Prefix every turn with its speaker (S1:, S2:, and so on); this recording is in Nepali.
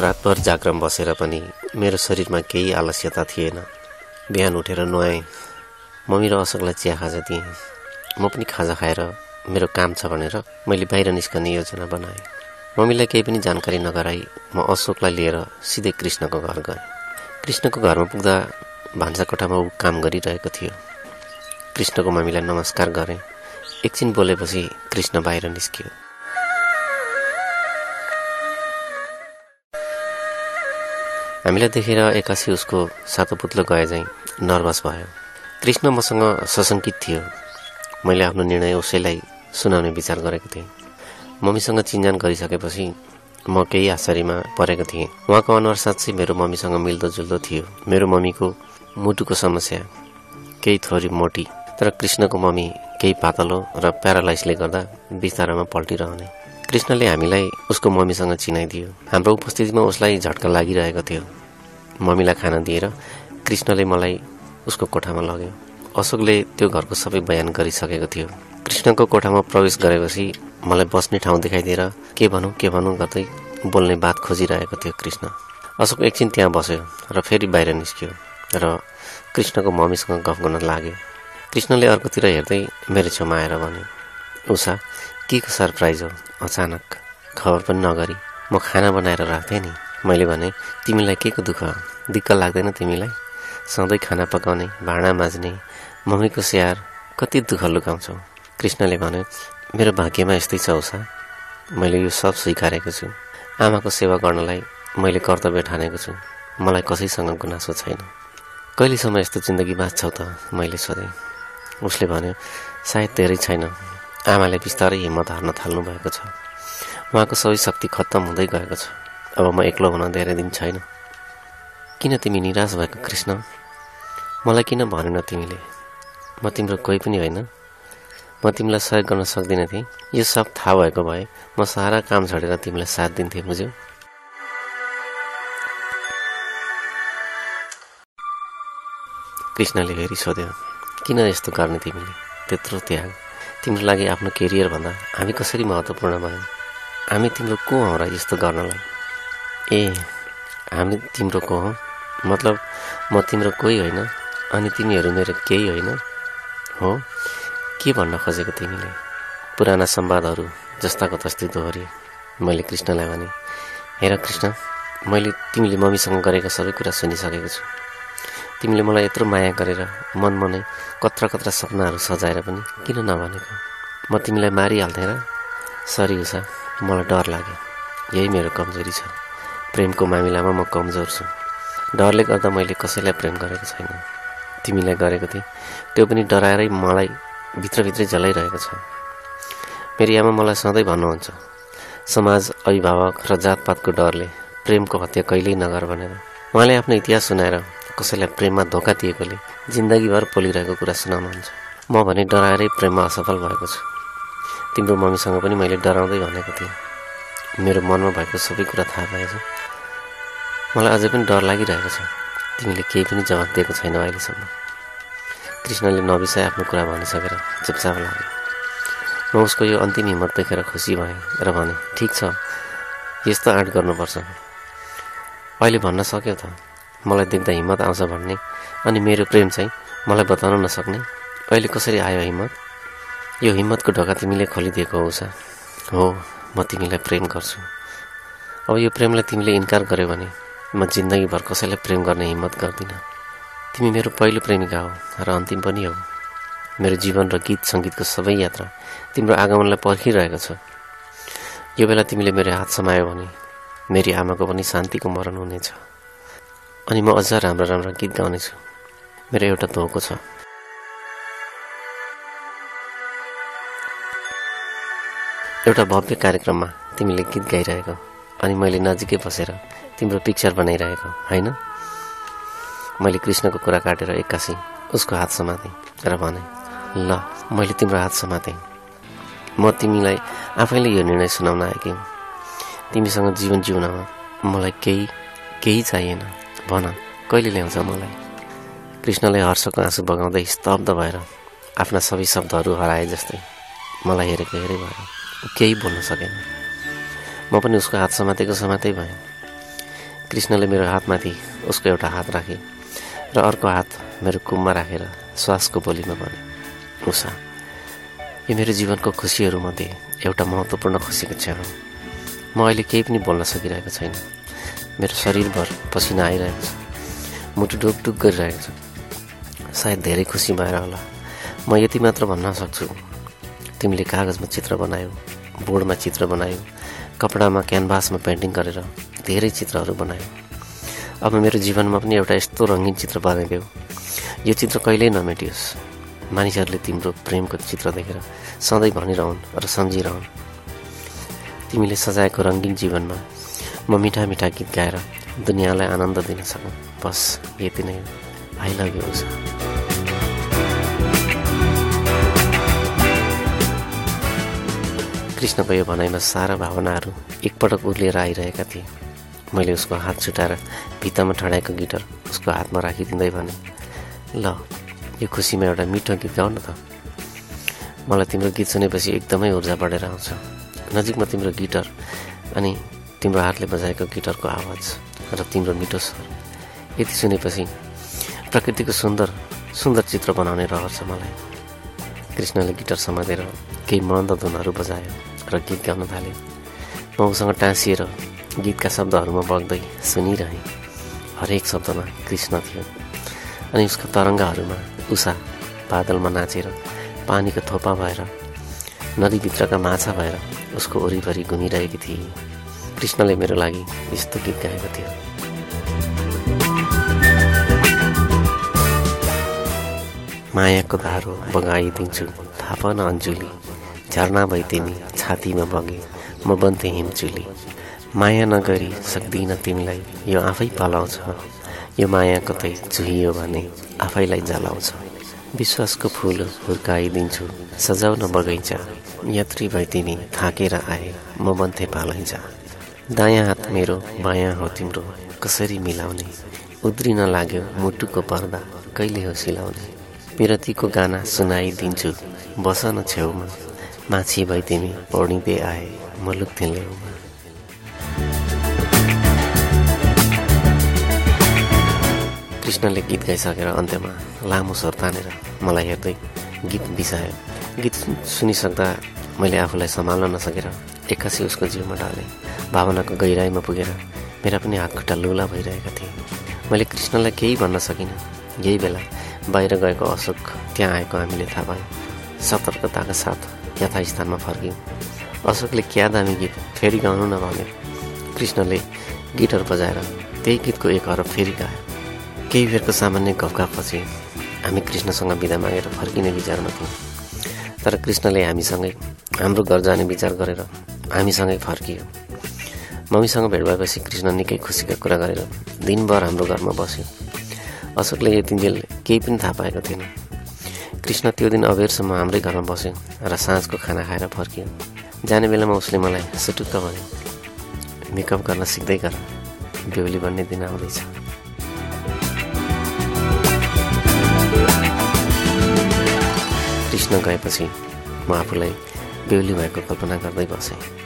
S1: रातभर जाग्रम बसेर पनि मेरो शरीरमा केही आलस्यता थिएन। बिहान उठेर नुहाएँ। मम्मी र अशोकलाई चिया खाजा दिएँ। म पनि खाजा खाएर मेरो काम छ भनेर मैले बाहिर निस्कने योजना बनाएँ। मम्मीलाई केही पनि जानकारी नगराई म अशोकलाई लिएर सिधै कृष्णको घर गएँ। कृष्णको घरमा पुग्दा भान्सा कोठामा ऊ काम गरिरहेको थियो। कृष्णको मम्मीलाई नमस्कार गरेँ। एकछिन बोलेपछि कृष्ण बाहिर निस्कियो। हामीलाई देखेर एक्कासी उसको सातो पुत्लो गए चाहिँ नर्भस भयो। कृष्ण मसँग सशङ्कित थियो। मैले आफ्नो निर्णय उसैलाई सुनाउने विचार गरेको थिएँ। मम्मीसँग चिन्जान गरिसकेपछि म केही आश्चर्यमा परेको थिएँ। उहाँको अनुहार साँच्चै मेरो मम्मीसँग मिल्दोजुल्दो थियो। मेरो मम्मीको मुटुको समस्या केही थोरी मोटी तर कृष्णको मम्मी केही पातलो र प्यारालाइसले गर्दा बिस्तारामा पल्टिरहने। कृष्णले हामीलाई उसको मम्मीसँग चिनाइदियो। हाम्रो उपस्थितिमा उसलाई झट्का लागिरहेको थियो। मम्मीलाई खाना दिएर कृष्णले मलाई उसको कोठामा लग्यो। अशोकले त्यो घरको सबै बयान गरिसकेको थियो। कृष्णको कोठामा प्रवेश गरेपछि मलाई बस्ने ठाउँ देखाइदिएर के भनौँ के भनौँ गर्दै बोल्ने बात खोजिरहेको थियो कृष्ण। अशोक एकछिन त्यहाँ बस्यो र फेरि बाहिर निस्क्यो र कृष्णको मम्मीसँग गफ गर्न लाग्यो। कृष्णले अर्कोतिर हेर्दै मेरो छेउमा आएर भन्यो उषा के को सरप्राइज हो? अचानक खबर पनि नगरी म खाना बनाएर राख्थेँ नि। मैले भने तिमीलाई के को दुःख? दिक्क लाग्दैन तिमीलाई। सधैँ खाना पकाउने भाँडा माझ्ने मम्मीको स्याहार कति दुःख लुकाउँछौ कृष्णले भन्यो मेरो भाग्यमा यस्तै छ उषा मैले यो सब स्वीकारेको छु। आमाको सेवा गर्नलाई मैले कर्तव्य ठानेको छु। मलाई कसैसँग गुनासो छैन। कहिलेसम्म यस्तो जिन्दगी बाँच्छौ त मैले सोधेँ। उसले भन्यो सायद धेरै छैन। आमाले बिस्तारै हिम्मत हार्न थाल्नु भएको छ। उहाँको सबै शक्ति खत्तम हुँदै गएको छ। अब म एक्लो हुन धेरै दिन छैन। किन तिमी निराश भएको कृष्ण? मलाई किन भनेन तिमीले? म तिम्रो कोही पनि होइन। म तिमीलाई सहयोग गर्न सक्दिनँ थिएँ यो सब थाहा भएको भए म सारा काम छोडेर तिमीलाई साथ दिन्थेँ बुझ्यौ? कृष्णले फेरि सोध्यो किन यस्तो गर्ने तिमीले? त्यत्रो त्याग। तिम्रो लागि आफ्नो केरियरभन्दा हामी कसरी महत्त्वपूर्ण भयौँ? हामी तिम्रो को हौ र यस्तो गर्नलाई? ए हामी तिम्रो को हौ? मतलब म तिम्रो कोही होइन अनि तिमीहरू मेरो केही होइन? हो? के भन्न खोजेको तिमीले? पुराना संवादहरू जस्ताको तस्तै दोहोरी। मैले कृष्णलाई भने हेर कृष्ण मैले तिमीले मम्मीसँग गरेको सबै कुरा सुनिसकेको छु। तिमीले मलाई यत्रो माया गरेर मन मनै कत्रा कत्रा सपनाहरू सजाएर पनि किन नभनेको म तिमीलाई मारिहाल्थेँ र? सरी उषा मलाई डर लाग्यो। यही मेरो कमजोरी छ। प्रेमको मामिलामा म कमजोर छु। डरले गर्दा मैले कसैलाई प्रेम गरेको छैन। तिमीलाई गरेको थिएँ। त्यो पनि डराएरै मलाई भित्रभित्रै जलाइरहेको छ। मेरी आमा मलाई सधैँ भन्नुहुन्छ समाज अभिभावक र जातपातको डरले प्रेमको हत्या कहिल्यै नगर भनेर। उहाँले आफ्नो इतिहास सुनाएर कसैलाई प्रेममा धोका दिएकोले जिन्दगीभर पोलिरहेको कुरा सुनाउनुहुन्छ। म भने डराएरै प्रेममा असफल भएको छु। तिम्रो मम्मीसँग पनि मैले डराउँदै भनेको थिएँ। मेरो मनमा भएको सबै कुरा थाहा पाएछ मलाई अझै पनि डर लागिरहेको छ। तिमीले केही पनि जवाब दिएको छैन अहिलेसम्म। कृष्णले नबिसाइ आफ्नो कुरा भनिसकेर चुपचाप लाग्यो। म उसको यो अन्तिम हिम्मत देखेर खुसी भएँ र भने ठिक छ। यस्तो आँट गर्नुपर्छ। अहिले भन्न सक्यौ त। मलाई देख्दा हिम्मत आउँछ भन्ने। अनि मेरो प्रेम चाहिँ मलाई बताउन नसक्ने। अहिले कसरी आयो हिम्मत? यो हिम्मतको ढोका तिमीले खोलिदिएको हो उषा हो म तिमीलाई प्रेम गर्छु। अब यो प्रेमलाई तिमीले इन्कार गर्यो भने म जिन्दगीभर कसैलाई प्रेम गर्ने हिम्मत गर्दिनँ। तिमी मेरो पहिलो प्रेमिका हो र अन्तिम पनि हो। मेरो जीवन र गीत सङ्गीतको सबै यात्रा तिम्रो आगमनलाई पर्खिरहेको छ। यो बेला तिमीले मेरो हात समायो भने मेरी आमाको पनि शान्तिको मरण हुनेछ। अनि म अझ राम्रा राम्रा गीत गाउनेछु। मेरो एउटा धोको छ। एउटा भव्य कार्यक्रममा तिमीले गीत गाइरहेको अनि मैले नजिकै बसेर तिम्रो पिक्चर बनाइरहेको होइन? मैले कृष्णको कुरा काटेर एक्कासी उसको हात समातेँ र भने ल मैले तिम्रो हात समातेँ। म तिमीलाई आफैले यो निर्णय सुनाउन आएकी तिमीसँग जीवन जिउनमा मलाई केही केही चाहिएन। भन कहिले ल्याउँछ मलाई? कृष्णले हर्षको आँसु बगाउँदै स्तब्ध भएर आफ्ना सबै शब्दहरू हराए जस्तै मलाई हेरेको हेरे भयो। केही बोल्न सकेन। म पनि उसको हात समातेको समातै भएँ। कृष्णले मेरो हातमाथि उसको एउटा हात राखे र अर्को हात मेरो कुममा राखेर श्वासको बोलीमा भने उषा यो मेरो जीवनको खुसीहरूमध्ये एउटा महत्त्वपूर्ण खुसीको क्षण हो। म अहिले केही पनि बोल्न सकिरहेको छैन। मेरो शरीरभर पसिना आइरहेको छ। मुटु डुकडुक गरिरहेको छ। सायद धेरै खुसी भएर होला। म यति मात्र भन्न सक्छु। तिमीले कागजमा चित्र बनायौ बोर्डमा चित्र बनायौ कपडामा क्यानभासमा पेन्टिङ गरेर धेरै चित्रहरू बनायौ। अब मेरो जीवनमा पनि एउटा यस्तो रङ्गीन चित्र बनाइदेऊ। यो चित्र कहिल्यै नमेटियोस्। मानिसहरूले तिम्रो प्रेमको चित्र देखेर सधैँ भनिरहन् र सम्झिरहन्। तिमीले सजाएको रङ्गीन जीवनमा म मिठा मिठा गीत गाएर दुनियाँलाई आनन्द दिन सकौँ। बस यति नै आई लभ यु कृष्णको यो भनाइमा सारा भावनाहरू एकपटक उर्लिएर आइरहेका थिए। मैले उसको हात छुटाएर भित्तामा ठडाएको गिटार उसको हातमा राखिदिँदै भने ल यो खुसीमा एउटा मिठो गीत गाउ न त। मलाई तिम्रो गीत सुनेपछि एकदमै ऊर्जा बढेर आउँछ। नजिकमा तिम्रो गिटार अनि तिम्रो हातले बजाएको गिटारको आवाज र तिम्रो मिठो स्वर। यति सुनेपछि प्रकृतिको सुन्दर सुन्दर चित्र बनाउने रहर छ मलाई। कृष्णले गिटार समातेर केही मन्द धुनहरू बजायो र गीत गाउन थाले। म उसँग टाँसिएर गीतका शब्दहरूमा बग्दै सुनिरहेँ। हरेक शब्दमा कृष्ण थियो। अनि उसको तरङ्गहरूमा उषा बादलमा नाचेर पानीको थोपा भएर नदीभित्रका माछा भएर उसको वरिपरि घुमिरहेकी थिए। कृष्णले मेरो लागि यस्तो गीत गाएको थियो मायाको धारो बगाइदिन्छु थाहा पान अन्जुली झरना भई तिमी छातीमा बगे म बन्थे हिमचुली माया नगरी सक्दिनँ तिमीलाई यो आफै पलाउँछ यो माया कतै चुहियो भने आफैलाई जलाउँछ विश्वासको फुल हुर्काइदिन्छु सजाउन बगैँचा यात्री भए तिमी थाकेर आए म बन्थे पालैँचा दायाँ हात मेरो बायाँ हो तिम्रो। कसरी मिलाउने? उद्रिन लाग्यो मुटुको पर्दा कहिले हो सिलाउने? विरतीको गाना सुनाइदिन्छु न छेउमा। माछी भए तिमी पौडिँदै आए म लुक्थेँ ल्याउमा कृष्णले गीत गाइसकेर अन्त्यमा लामो स्वर तानेर मलाई हेर्दै गीत बिसायो। गीत सुनिसक्दा मैले आफूलाई सम्हाल्न नसकेर एक्कासी उसको जिउमा ढालेँ भावनाको गहिराइमा पुगेर। मेरा पनि हातखुट्टा लुला भइरहेका थिए। मैले कृष्णलाई केही भन्न सकिनँ। यही बेला बाहिर गएको अशोक त्यहाँ आएको हामीले थाहा पायौँ। सतर्कताका साथ यथास्थानमा फर्क्यौँ। अशोकले क्या दामी गीत फेरि गाउनु न भन्यो कृष्णले गिटार बजाएर त्यही गीतको एक हरफ फेरि गायो केही बेरको सामान्य गफगाफपछि हामी कृष्णसँग बिदा मागेर फर्किने विचारमा थियौँ। तर कृष्णले हामीसँगै हाम्रो घर जाने विचार गरेर हामीसँगै फर्कियो। मम्मीसँग भेट भएपछि कृष्ण निकै खुसीका कुरा गरेर दिनभर हाम्रो घरमा बस्यो। अशोकले यतिन्जेल केही पनि थाहा पाएको थिएन। कृष्ण त्यो दिन अबेरसम्म हाम्रै घरमा बस्यो र साँझको खाना खाएर फर्कियो। जाने बेलामा उसले मलाई सुटुक्क भन्यो मेकअप गर्न सिक्दै गर। बेहुली बन्ने दिन आउँदैछ कृष्ण गएपछि म आफूलाई बेहुली भएको कल्पना गर्दै बसेँ।